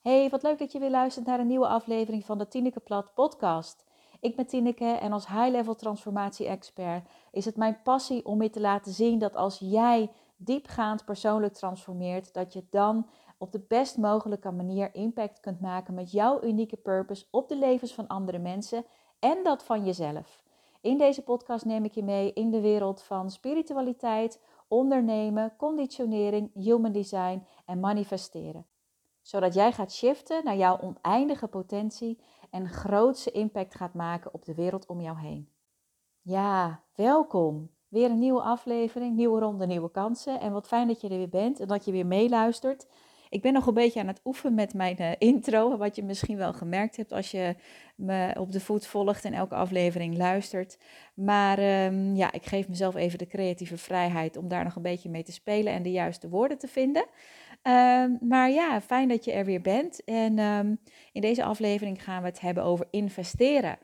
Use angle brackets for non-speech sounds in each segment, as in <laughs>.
Hey, wat leuk dat je weer luistert naar een nieuwe aflevering van de Tineke Plat podcast. Ik ben Tineke en als high-level transformatie-expert is het mijn passie om je te laten zien dat als jij diepgaand persoonlijk transformeert, dat je dan op de best mogelijke manier impact kunt maken met jouw unieke purpose op de levens van andere mensen en dat van jezelf. In deze podcast neem ik je mee in de wereld van spiritualiteit, ondernemen, conditionering, human design en manifesteren zodat jij gaat shiften naar jouw oneindige potentie en grootste impact gaat maken op de wereld om jou heen. Ja, welkom. Weer een nieuwe aflevering, nieuwe ronde, nieuwe kansen. En wat fijn dat je er weer bent en dat je weer meeluistert. Ik ben nog een beetje aan het oefenen met mijn uh, intro, wat je misschien wel gemerkt hebt als je me op de voet volgt en elke aflevering luistert. Maar um, ja, ik geef mezelf even de creatieve vrijheid om daar nog een beetje mee te spelen en de juiste woorden te vinden. Um, maar ja, fijn dat je er weer bent. En um, in deze aflevering gaan we het hebben over investeren.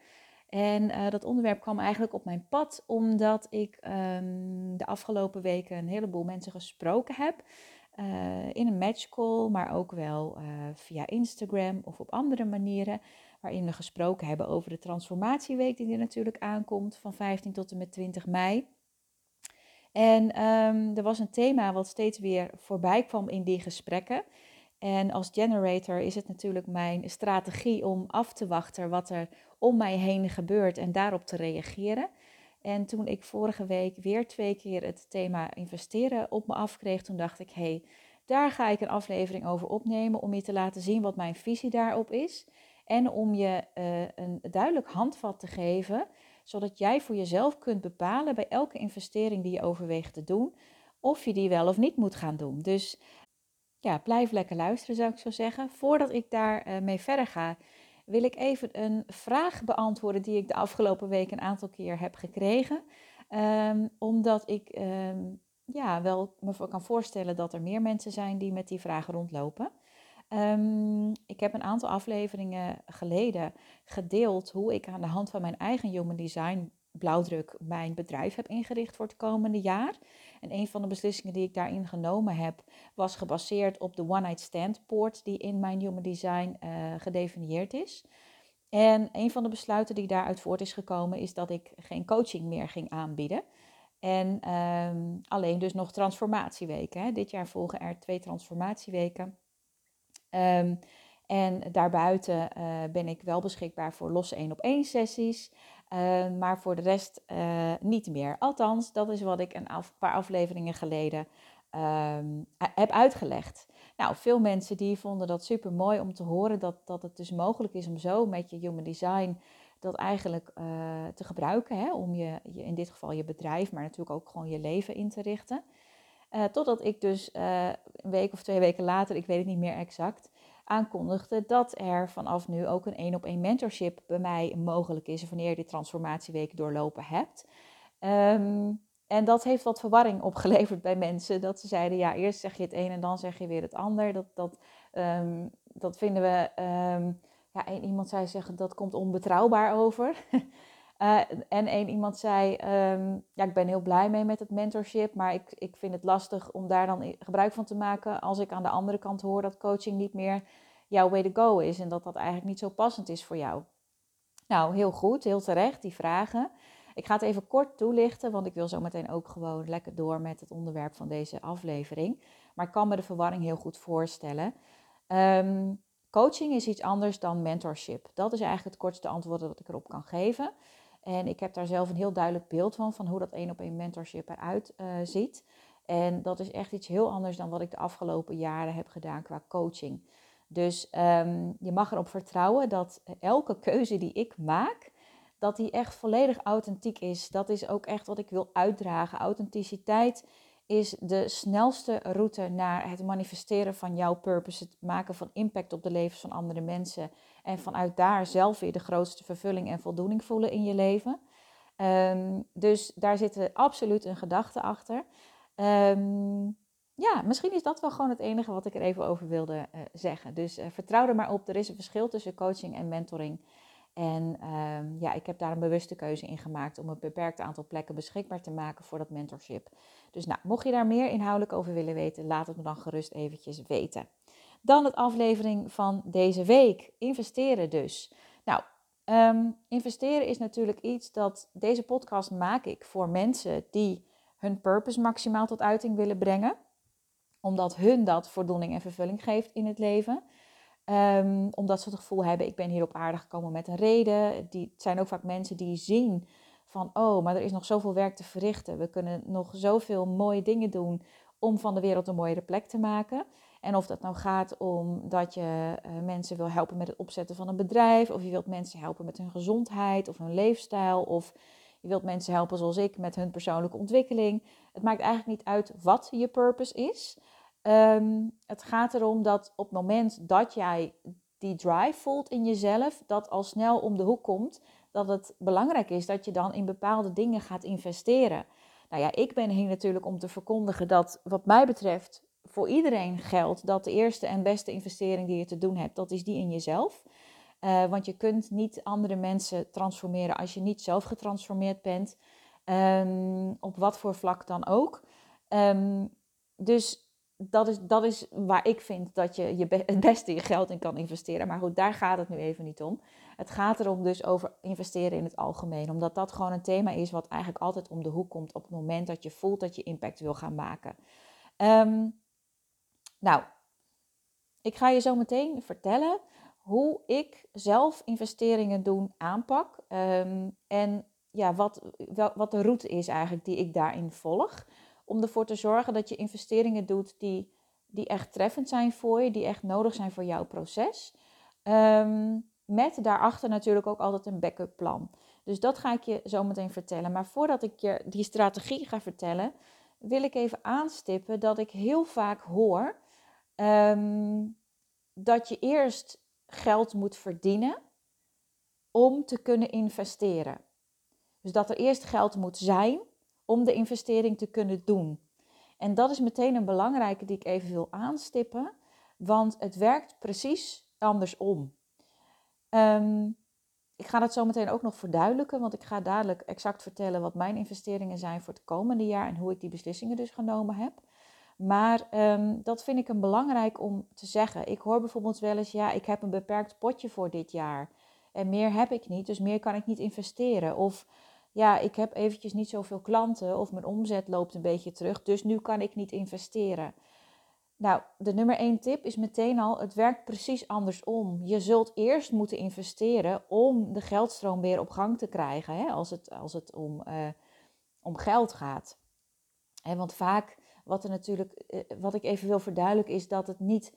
En uh, dat onderwerp kwam eigenlijk op mijn pad omdat ik um, de afgelopen weken een heleboel mensen gesproken heb. Uh, in een matchcall, maar ook wel uh, via Instagram of op andere manieren. Waarin we gesproken hebben over de transformatieweek die er natuurlijk aankomt van 15 tot en met 20 mei. En um, er was een thema wat steeds weer voorbij kwam in die gesprekken. En als generator is het natuurlijk mijn strategie om af te wachten wat er om mij heen gebeurt en daarop te reageren. En toen ik vorige week weer twee keer het thema investeren op me afkreeg, toen dacht ik, hé, hey, daar ga ik een aflevering over opnemen om je te laten zien wat mijn visie daarop is. En om je uh, een duidelijk handvat te geven zodat jij voor jezelf kunt bepalen bij elke investering die je overweegt te doen, of je die wel of niet moet gaan doen. Dus ja, blijf lekker luisteren zou ik zo zeggen. Voordat ik daar uh, mee verder ga, wil ik even een vraag beantwoorden die ik de afgelopen week een aantal keer heb gekregen. Um, omdat ik um, ja, wel me kan voorstellen dat er meer mensen zijn die met die vragen rondlopen. Um, ik heb een aantal afleveringen geleden gedeeld hoe ik aan de hand van mijn eigen Human Design blauwdruk mijn bedrijf heb ingericht voor het komende jaar. En een van de beslissingen die ik daarin genomen heb, was gebaseerd op de One Night Stand poort die in mijn Human Design uh, gedefinieerd is. En een van de besluiten die daaruit voort is gekomen, is dat ik geen coaching meer ging aanbieden. En um, alleen dus nog transformatieweken. Hè. Dit jaar volgen er twee transformatieweken. Um, en daarbuiten uh, ben ik wel beschikbaar voor losse één op één sessies. Uh, maar voor de rest uh, niet meer. Althans, dat is wat ik een paar afleveringen geleden um, heb uitgelegd. Nou, veel mensen die vonden dat super mooi om te horen dat, dat het dus mogelijk is om zo met je human design dat eigenlijk te gebruiken. Hè, om je, in dit geval je bedrijf, maar natuurlijk ook gewoon je leven in te richten. Uh, totdat ik dus uh, een week of twee weken later, ik weet het niet meer exact, aankondigde dat er vanaf nu ook een één op één mentorship bij mij mogelijk is wanneer je de transformatieweek doorlopen hebt. Um, en dat heeft wat verwarring <laughs> opgeleverd bij mensen. Dat ze zeiden, ja, eerst zeg je het een en dan zeg je weer het ander. Dat, dat, um, dat vinden we, um, ja, iemand zei zeggen, dat komt onbetrouwbaar over. <laughs> Uh, en een iemand zei, um, ja, ik ben heel blij mee met het mentorship, maar ik, ik vind het lastig om daar dan gebruik van te maken als ik aan de andere kant hoor dat coaching niet meer jouw way to go is en dat dat eigenlijk niet zo passend is voor jou. Nou, heel goed, heel terecht, die vragen. Ik ga het even kort toelichten, want ik wil zo meteen ook gewoon lekker door met het onderwerp van deze aflevering. Maar ik kan me de verwarring heel goed voorstellen. Um, coaching is iets anders dan mentorship. Dat is eigenlijk het kortste antwoord dat ik erop kan geven. En ik heb daar zelf een heel duidelijk beeld van, van hoe dat één op één mentorship eruit uh, ziet. En dat is echt iets heel anders dan wat ik de afgelopen jaren heb gedaan qua coaching. Dus um, je mag erop vertrouwen dat elke keuze die ik maak, dat die echt volledig authentiek is. Dat is ook echt wat ik wil uitdragen. Authenticiteit is de snelste route naar het manifesteren van jouw purpose, het maken van impact op de levens van andere mensen en vanuit daar zelf weer de grootste vervulling en voldoening voelen in je leven. Um, dus daar zit absoluut een gedachte achter. Um, ja, misschien is dat wel gewoon het enige wat ik er even over wilde uh, zeggen. Dus uh, vertrouw er maar op. Er is een verschil tussen coaching en mentoring. En um, ja, ik heb daar een bewuste keuze in gemaakt om een beperkt aantal plekken beschikbaar te maken voor dat mentorship. Dus nou, mocht je daar meer inhoudelijk over willen weten, laat het me dan gerust eventjes weten. Dan het aflevering van deze week. Investeren dus. Nou, ehm, investeren is natuurlijk iets dat deze podcast maak ik voor mensen die hun purpose maximaal tot uiting willen brengen. Omdat hun dat voldoening en vervulling geeft in het leven. Um, omdat ze het gevoel hebben, ik ben hier op aarde gekomen met een reden. Die, het zijn ook vaak mensen die zien van, oh, maar er is nog zoveel werk te verrichten. We kunnen nog zoveel mooie dingen doen om van de wereld een mooiere plek te maken. En of dat nou gaat om dat je uh, mensen wil helpen met het opzetten van een bedrijf, of je wilt mensen helpen met hun gezondheid of hun leefstijl, of je wilt mensen helpen zoals ik met hun persoonlijke ontwikkeling. Het maakt eigenlijk niet uit wat je purpose is. Um, het gaat erom dat op het moment dat jij die drive voelt in jezelf, dat al snel om de hoek komt, dat het belangrijk is dat je dan in bepaalde dingen gaat investeren. Nou ja, ik ben hier natuurlijk om te verkondigen dat wat mij betreft voor iedereen geldt dat de eerste en beste investering die je te doen hebt, dat is die in jezelf. Uh, want je kunt niet andere mensen transformeren als je niet zelf getransformeerd bent, um, op wat voor vlak dan ook. Um, dus dat is, dat is waar ik vind dat je, je het beste je geld in kan investeren. Maar goed, daar gaat het nu even niet om. Het gaat erom dus over investeren in het algemeen. Omdat dat gewoon een thema is wat eigenlijk altijd om de hoek komt op het moment dat je voelt dat je impact wil gaan maken. Um, nou, ik ga je zo meteen vertellen hoe ik zelf investeringen doen aanpak. Um, en ja, wat, wel, wat de route is eigenlijk die ik daarin volg om ervoor te zorgen dat je investeringen doet die, die echt treffend zijn voor je, die echt nodig zijn voor jouw proces. Um, met daarachter natuurlijk ook altijd een backup plan. Dus dat ga ik je zo meteen vertellen. Maar voordat ik je die strategie ga vertellen, wil ik even aanstippen dat ik heel vaak hoor um, dat je eerst geld moet verdienen om te kunnen investeren. Dus dat er eerst geld moet zijn om de investering te kunnen doen. En dat is meteen een belangrijke die ik even wil aanstippen, want het werkt precies andersom. Um, ik ga dat zo meteen ook nog verduidelijken, want ik ga dadelijk exact vertellen wat mijn investeringen zijn voor het komende jaar en hoe ik die beslissingen dus genomen heb. Maar um, dat vind ik een belangrijk om te zeggen. Ik hoor bijvoorbeeld wel eens, ja, ik heb een beperkt potje voor dit jaar. En meer heb ik niet, dus meer kan ik niet investeren. Of ja, ik heb eventjes niet zoveel klanten of mijn omzet loopt een beetje terug, dus nu kan ik niet investeren. Nou, de nummer één tip is meteen al, het werkt precies andersom. Je zult eerst moeten investeren om de geldstroom weer op gang te krijgen, hè, als het, als het om, uh, om geld gaat. En want vaak, wat, er natuurlijk, uh, wat ik even wil verduidelijken, is dat het niet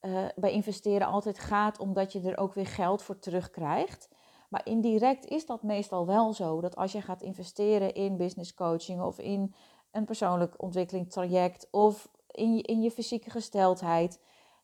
uh, bij investeren altijd gaat omdat je er ook weer geld voor terugkrijgt. Maar indirect is dat meestal wel zo. Dat als je gaat investeren in business coaching of in een persoonlijk ontwikkelingstraject of in je, in je fysieke gesteldheid,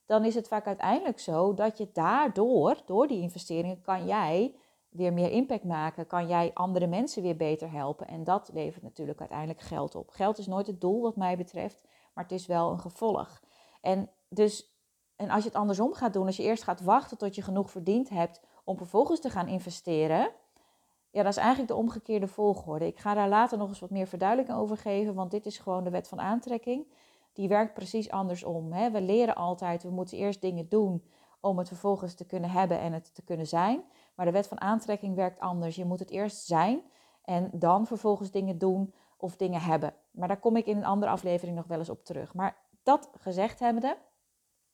dan is het vaak uiteindelijk zo dat je daardoor, door die investeringen, kan jij weer meer impact maken. Kan jij andere mensen weer beter helpen. En dat levert natuurlijk uiteindelijk geld op. Geld is nooit het doel wat mij betreft, maar het is wel een gevolg. En dus, en als je het andersom gaat doen, als je eerst gaat wachten tot je genoeg verdiend hebt om vervolgens te gaan investeren, ja, dat is eigenlijk de omgekeerde volgorde. Ik ga daar later nog eens wat meer verduidelijking over geven, want dit is gewoon de wet van aantrekking. Die werkt precies andersom. Hè? We leren altijd, we moeten eerst dingen doen om het vervolgens te kunnen hebben en het te kunnen zijn. Maar de wet van aantrekking werkt anders. Je moet het eerst zijn en dan vervolgens dingen doen of dingen hebben. Maar daar kom ik in een andere aflevering nog wel eens op terug. Maar dat gezegd hebbende,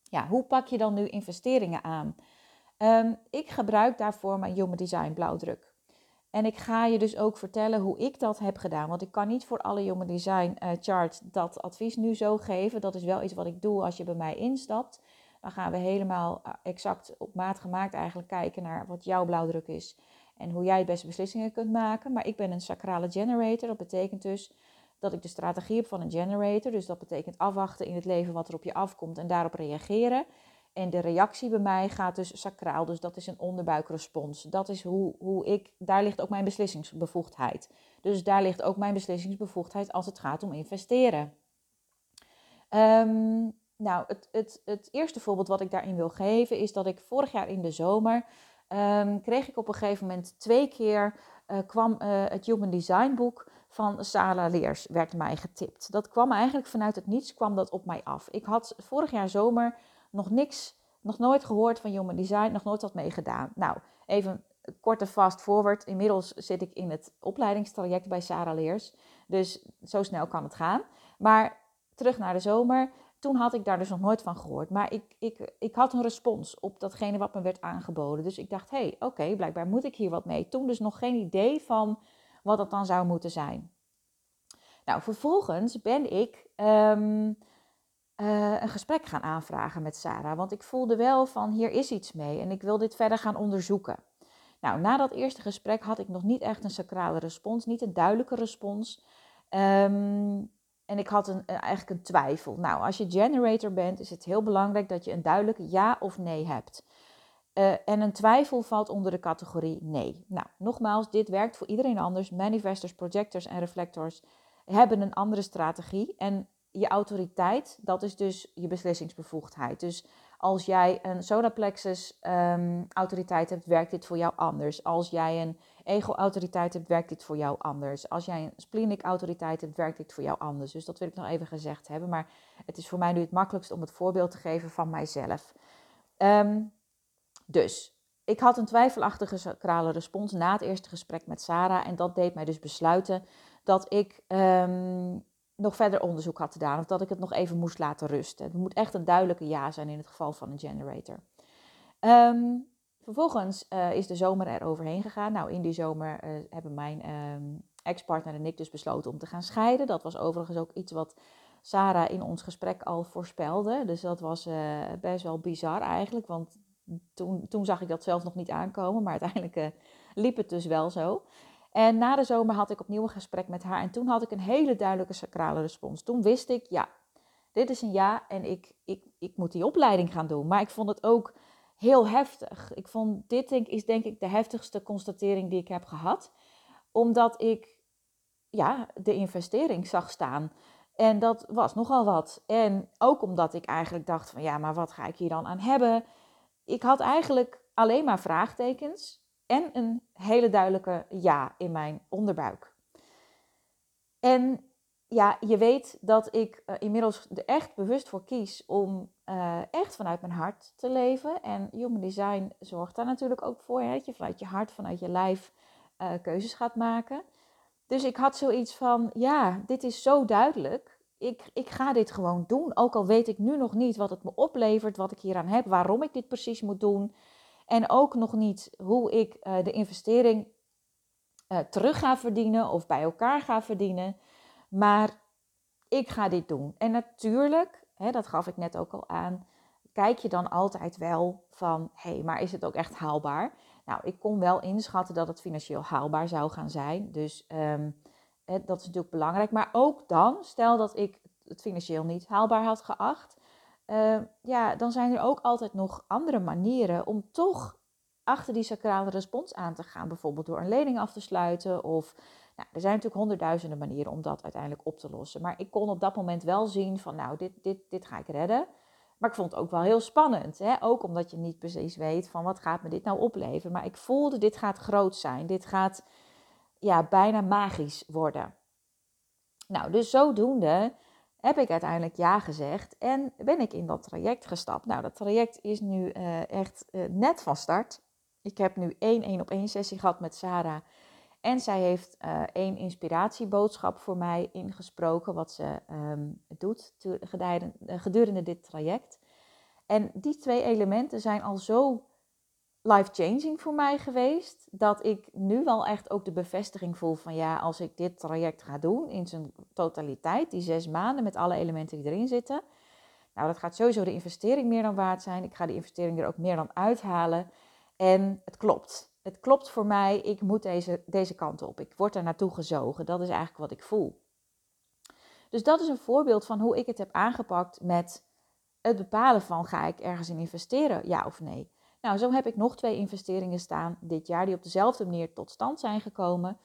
ja, hoe pak je dan nu investeringen aan? Um, ik gebruik daarvoor mijn Human Design blauwdruk. En ik ga je dus ook vertellen hoe ik dat heb gedaan. Want ik kan niet voor alle Human Design uh, charts dat advies nu zo geven. Dat is wel iets wat ik doe als je bij mij instapt. Dan gaan we helemaal uh, exact op maat gemaakt eigenlijk kijken naar wat jouw blauwdruk is. En hoe jij het beste beslissingen kunt maken. Maar ik ben een sacrale generator. Dat betekent dus dat ik de strategie heb van een generator. Dus dat betekent afwachten in het leven wat er op je afkomt en daarop reageren. En de reactie bij mij gaat dus sacraal, dus dat is een onderbuikrespons. Dat is hoe, hoe ik, daar ligt ook mijn beslissingsbevoegdheid. Dus daar ligt ook mijn beslissingsbevoegdheid als het gaat om investeren. Um, nou, het, het, het eerste voorbeeld wat ik daarin wil geven is dat ik vorig jaar in de zomer um, kreeg ik op een gegeven moment twee keer uh, kwam uh, het Human Design boek van Sala Leers werd mij getipt. Dat kwam eigenlijk vanuit het niets kwam dat op mij af. Ik had vorig jaar zomer nog niks, nog nooit gehoord van Human Design, nog nooit wat meegedaan. Nou, even korte fast forward. Inmiddels zit ik in het opleidingstraject bij Sarah Leers. Dus zo snel kan het gaan. Maar terug naar de zomer. Toen had ik daar dus nog nooit van gehoord. Maar ik, ik, ik had een respons op datgene wat me werd aangeboden. Dus ik dacht, hé, hey, oké, blijkbaar moet ik hier wat mee. Toen dus nog geen idee van wat dat dan zou moeten zijn. Nou, vervolgens ben ik ehm, eh, een gesprek gaan aanvragen met Sarah. Want ik voelde wel van, hier is iets mee en ik wil dit verder gaan onderzoeken. Nou, na dat eerste gesprek had ik nog niet echt een sacrale respons, niet een duidelijke respons. Ehm, en ik had een, eh, eigenlijk een twijfel. Nou, als je generator bent, is het heel belangrijk dat je een duidelijk ja of nee hebt. Uh, en een twijfel valt onder de categorie nee. Nou, nogmaals, dit werkt voor iedereen anders. Manifestors, projectors en reflectors hebben een andere strategie. En je autoriteit, dat is dus je beslissingsbevoegdheid. Dus als jij een sodaplexus um, autoriteit hebt, werkt dit voor jou anders. Als jij een ego-autoriteit hebt, werkt dit voor jou anders. Als jij een splenic autoriteit hebt, werkt dit voor jou anders. Dus dat wil ik nog even gezegd hebben. Maar het is voor mij nu het makkelijkst om het voorbeeld te geven van mijzelf. Um, dus ik had een twijfelachtige sacrale respons na het eerste gesprek met Sarah. En dat deed mij dus besluiten dat ik um, nog verder onderzoek had gedaan. Of dat ik het nog even moest laten rusten. Het moet echt een duidelijke ja zijn in het geval van een generator. Um, vervolgens uh, is de zomer er overheen gegaan. Nou, in die zomer uh, hebben mijn um, ex-partner en ik dus besloten om te gaan scheiden. Dat was overigens ook iets wat Sarah in ons gesprek al voorspelde. Dus dat was uh, best wel bizar eigenlijk. Want toen, toen zag ik dat zelf nog niet aankomen. Maar uiteindelijk liep het dus wel zo. En na de zomer had ik opnieuw een gesprek met haar en toen had ik een hele duidelijke sacrale respons. Toen wist ik, ja, dit is een ja en ik, ik, ik moet die opleiding gaan doen. Maar ik vond het ook heel heftig. Ik vond dit denk, is denk ik de heftigste constatering die ik heb gehad. Omdat ik ja, de investering zag staan. En dat was nogal wat. En ook omdat ik eigenlijk dacht van ja, maar wat ga ik hier dan aan hebben? Ik had eigenlijk alleen maar vraagtekens en een hele duidelijke ja in mijn onderbuik. En ja, je weet dat ik uh, inmiddels er echt bewust voor kies om uh, echt vanuit mijn hart te leven. En Human Design zorgt daar natuurlijk ook voor, hè, dat je vanuit je hart, vanuit je lijf uh, keuzes gaat maken. Dus ik had zoiets van, ja, dit is zo duidelijk. Ik, ik ga dit gewoon doen. Ook al weet ik nu nog niet wat het me oplevert, wat ik hieraan heb, waarom ik dit precies moet doen. En ook nog niet hoe ik uh, de investering uh, terug ga verdienen of bij elkaar ga verdienen. Maar ik ga dit doen. En natuurlijk, hè, dat gaf ik net ook al aan, kijk je dan altijd wel van, hé, hey, maar is het ook echt haalbaar? Nou, ik kon wel inschatten dat het financieel haalbaar zou gaan zijn. Dus um, dat is natuurlijk belangrijk. Maar ook dan, stel dat ik het financieel niet haalbaar had geacht, uh, ja, dan zijn er ook altijd nog andere manieren om toch achter die sacrale respons aan te gaan. Bijvoorbeeld door een lening af te sluiten. Of nou, er zijn natuurlijk honderdduizenden manieren om dat uiteindelijk op te lossen. Maar ik kon op dat moment wel zien van nou, dit, dit, dit ga ik redden. Maar ik vond het ook wel heel spannend. Hè? Ook omdat je niet precies weet van wat gaat me dit nou opleveren. Maar ik voelde dit gaat groot zijn. Dit gaat ja, bijna magisch worden. Nou, dus zodoende heb ik uiteindelijk ja gezegd en ben ik in dat traject gestapt. Nou, dat traject is nu uh, echt uh, net van start. Ik heb nu één één op één sessie gehad met Sarah. En zij heeft uh, één inspiratieboodschap voor mij ingesproken, wat ze um, doet gedurende dit traject. En die twee elementen zijn al zo life-changing voor mij geweest. Dat ik nu wel echt ook de bevestiging voel van ja, als ik dit traject ga doen in zijn totaliteit, die zes maanden met alle elementen die erin zitten. Nou, dat gaat sowieso de investering meer dan waard zijn. Ik ga die investering er ook meer dan uithalen. En het klopt. Het klopt voor mij. Ik moet deze, deze kant op. Ik word er naartoe gezogen. Dat is eigenlijk wat ik voel. Dus dat is een voorbeeld van hoe ik het heb aangepakt met het bepalen van ga ik ergens in investeren, ja of nee. Nou, zo heb ik nog twee investeringen staan dit jaar die op dezelfde manier tot stand zijn gekomen.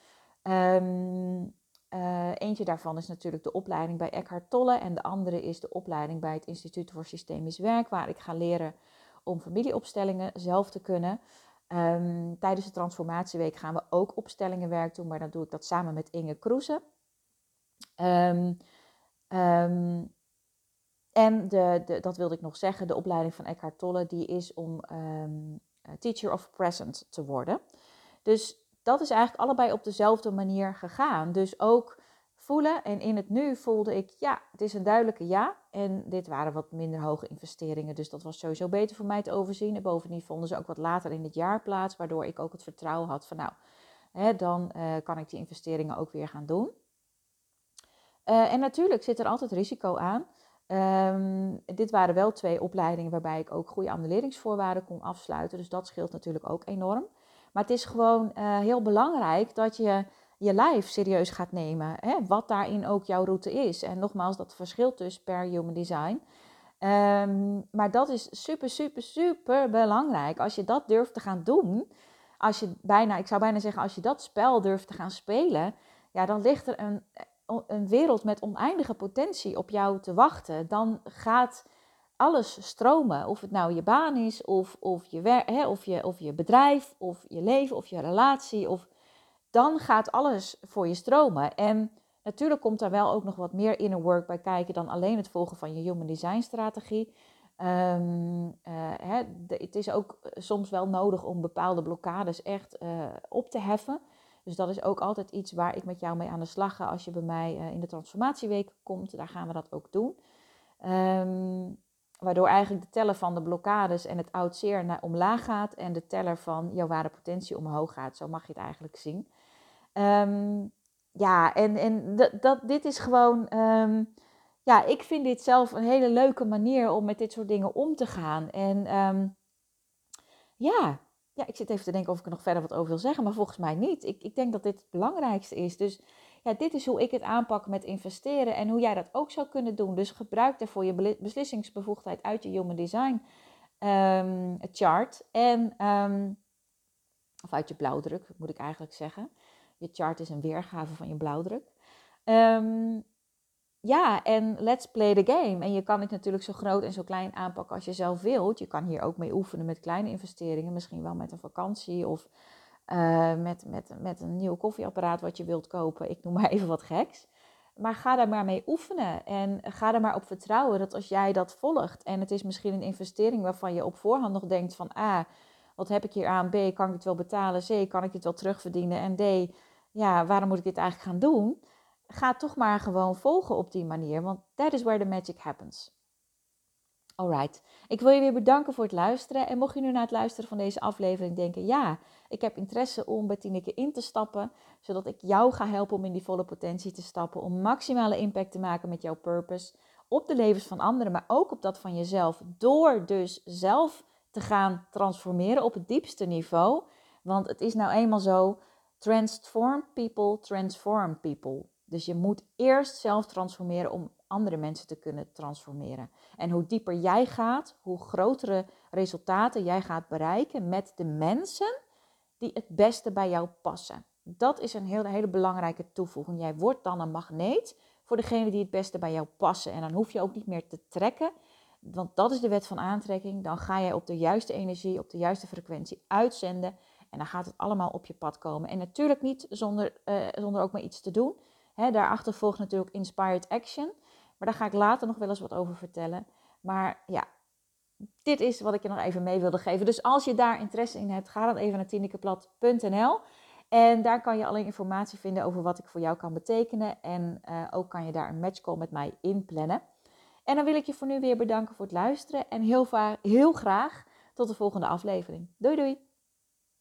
Um, uh, eentje daarvan is natuurlijk de opleiding bij Eckhart Tolle en de andere is de opleiding bij het Instituut voor Systemisch Werk, waar ik ga leren om familieopstellingen zelf te kunnen. Um, tijdens de transformatieweek gaan we ook opstellingenwerk doen, maar dan doe ik dat samen met Inge Kroeze. Um, En de, de, dat wilde ik nog zeggen, de opleiding van Eckhart Tolle, die is om ehm, Teacher of Present te worden. Dus dat is eigenlijk allebei op dezelfde manier gegaan. Dus ook voelen. En in het nu voelde ik, ja, het is een duidelijke ja. En dit waren wat minder hoge investeringen. Dus dat was sowieso beter voor mij te overzien. En bovendien vonden ze ook wat later in het jaar plaats. Waardoor ik ook het vertrouwen had van, nou, hè, dan uh, kan ik die investeringen ook weer gaan doen. Uh, en natuurlijk zit er altijd risico aan. Um, dit waren wel twee opleidingen waarbij ik ook goede annuleringsvoorwaarden kon afsluiten. Dus dat scheelt natuurlijk ook enorm. Maar het is gewoon uh, heel belangrijk dat je je lijf serieus gaat nemen. Hè? Wat daarin ook jouw route is. En nogmaals, dat verschilt dus per human design. Um, maar dat is super, super, super belangrijk. Als je dat durft te gaan doen, als je bijna, ik zou bijna zeggen, als je dat spel durft te gaan spelen, ja, dan ligt er een, een wereld met oneindige potentie op jou te wachten. Dan gaat alles stromen. Of het nou je baan is, of, of, je, hè, of, je, of je bedrijf, of je leven, of je relatie, of dan gaat alles voor je stromen. En natuurlijk komt daar wel ook nog wat meer inner work bij kijken dan alleen het volgen van je human design strategie. Um, uh, het is ook soms wel nodig om bepaalde blokkades echt uh, op te heffen. Dus dat is ook altijd iets waar ik met jou mee aan de slag ga als je bij mij uh, in de transformatieweek komt. Daar gaan we dat ook doen. Um, waardoor eigenlijk de teller van de blokkades en het oud zeer naar omlaag gaat en de teller van jouw ware potentie omhoog gaat. Zo mag je het eigenlijk zien. Um, ja, en, en dat, dit is gewoon. Um, ja, ik vind dit zelf een hele leuke manier om met dit soort dingen om te gaan. En ja, ja, ik zit even te denken of ik er nog verder wat over wil zeggen, maar volgens mij niet. Ik, ik denk dat dit het belangrijkste is. Dus ja, dit is hoe ik het aanpak met investeren en hoe jij dat ook zou kunnen doen. Dus gebruik daarvoor je beslissingsbevoegdheid uit je Human Design um, chart. En, um, of uit je blauwdruk, moet ik eigenlijk zeggen. Je chart is een weergave van je blauwdruk. Um, ja, en let's play the game. En je kan het natuurlijk zo groot en zo klein aanpakken als je zelf wilt. Je kan hier ook mee oefenen met kleine investeringen. Misschien wel met een vakantie of uh, met, met, met een nieuw koffieapparaat wat je wilt kopen. Ik noem maar <laughs> even wat geks. Maar ga daar maar mee oefenen. En ga er maar op vertrouwen dat als jij dat volgt. En het is misschien een investering waarvan je op voorhand nog denkt van... A, wat heb ik hier aan? B, kan ik het wel betalen? C, kan ik dit wel terugverdienen? En D, ja, waarom moet ik dit eigenlijk gaan doen? Ga toch maar gewoon volgen op die manier, want that is where the magic happens. Alright, ik wil je weer bedanken voor het luisteren. En mocht je nu na het luisteren van deze aflevering denken: ja, ik heb interesse om bij Tineke in te stappen, zodat ik jou ga helpen om in die volle potentie te stappen, om maximale impact te maken met jouw purpose op de levens van anderen, maar ook op dat van jezelf, door dus zelf te gaan transformeren op het diepste niveau. Want het is nou eenmaal zo Transform people, transform people. Dus je moet eerst zelf transformeren om andere mensen te kunnen transformeren. En hoe dieper jij gaat, hoe grotere resultaten jij gaat bereiken met de mensen die het beste bij jou passen. Dat is een hele, hele belangrijke toevoeging. Jij wordt dan een magneet voor degene die het beste bij jou passen. En dan hoef je ook niet meer te trekken, want dat is de wet van aantrekking. Dan ga jij op de juiste energie, op de juiste frequentie uitzenden. En dan gaat het allemaal op je pad komen. En natuurlijk niet zonder, uh, zonder ook maar iets te doen. Hè, daarachter volgt natuurlijk Inspired Action. Maar daar ga ik later nog wel eens wat over vertellen. Maar ja, dit is wat ik je nog even mee wilde geven. Dus als je daar interesse in hebt, ga dan even naar tinikeplat.nl. En daar kan je alle informatie vinden over wat ik voor jou kan betekenen. En uh, ook kan je daar een matchcall met mij inplannen. En dan wil ik je voor nu weer bedanken voor het luisteren. En heel, heel graag tot de volgende aflevering. Doei doei!